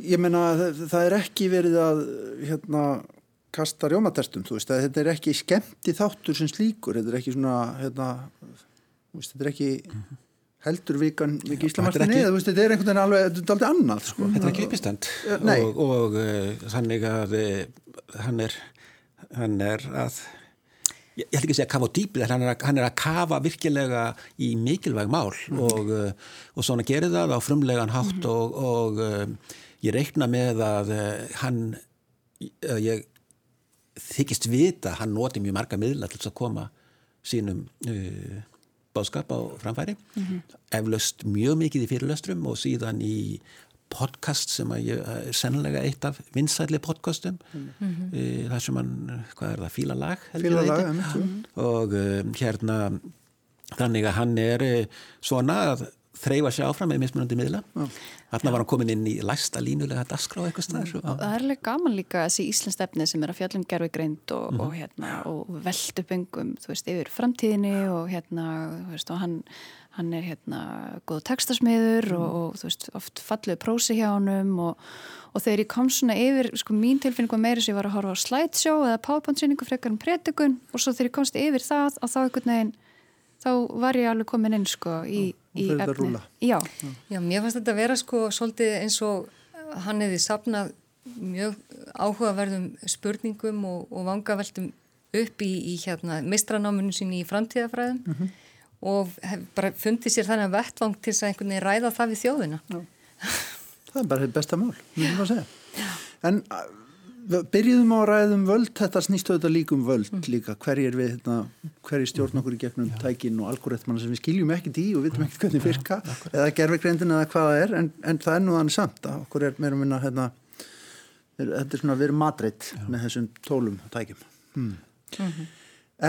ég menna það, það er ekki verið að hérna kasta rjómaterstum, þú veist, þetta er ekki skemmti þáttur sem slíkur, þetta er ekki svona hérna, veist, þetta er ekki heldur vikan við gíslamartinni eða þetta er einhvern veginn alveg, þetta er aldrei annað sko. Þetta er ekki uppistand og, og uh, þannig að uh, hann er hann er að ég held ekki að segja að kafa á dýpið hann hann er að kafa virkilega í mikilvæg mál mm. og, uh, og svona gerir það á frumlegan hátt mm. og, og ég reikna með að hann ég þykist vita hann noti mjög marga miðla til að koma sínum uh, báskap á framfæri. Mm -hmm. eflaust mjög mikið í fyrirlöstrum og síðan í podcast sem að ég er sennilega eitt af vinsæli podcastum. Mm -hmm. það sem hann, hvað er það, fílalag fílalag, og um, hérna þannig að hann er eh, svona að þreyfa sér áfram með mismunandi miðla þarna var hann komin inn í læsta línulega eitthvað stæðis og það er alveg gaman líka þessi Íslandsstefni sem er að fjallum gerfi greint og, mm og, hérna, og veldupengum þú veist, yfir framtíðinni og hérna, þú veist, og hann hann er hérna góð tekstasmiður og, og þú veist, oft falluð prósi hjá honum og, og þegar ég kom svona yfir, sko mín tilfinning var meira sem ég var að horfa á slideshow eða powerpoint-sýningu frekar um predikun og svo þegar ég komst yfir það og þá einhvern veginn, þá var ég alveg komin inn sko í, í efni. Já. Já, mér fannst þetta að vera sko svolítið eins og hann hefði sapnað mjög áhugaverðum spurningum og, og vangaveltum upp í, í hérna mistranáminu sín í framtíðafræðum mm -hmm. og hef bara fundið sér þannig að vettvang til þess að einhvern veginn ræða það við þjóðina. Já. Það er bara þetta besta mál, mjög mjög að segja. En byrjuðum á ræðum völd, þetta snýstu auðvitað líkum völd mm. líka, hverjir við, hérna, hverjir stjórn okkur í gegnum tækin og algoritmana sem við skiljum ekkert í og vitum ekkert hvernig virka, eða gerfegreindin eða hvaða er, en, en það er nú þannig samt að okkur er meira minna, hérna, þetta er svona að vera matreitt með þessum tólum og tækjum. Hmm. Mm -hmm.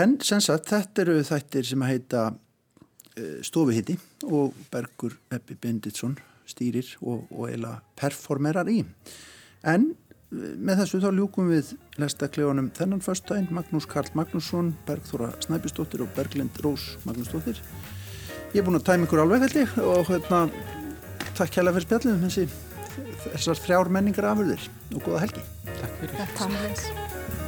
En sem sagt, þetta eru þættir sem að heita uh, stofuhitti og Bergur Eppi Benditsson stýrir og, og eila performerar í. En með þessu þá ljúkum við lestaklegunum þennan förstæn, Magnús Karl Magnússon, Bergþóra Snæbjörnsdóttir og Berglind Rós Magnúsdóttir. Ég er búin að tæma ykkur alveg heldig og hérna, takk hella fyrir spjallum þessi þessar þrjár menningar afurðir og góða helgi. Takk fyrir. Takk fyrir.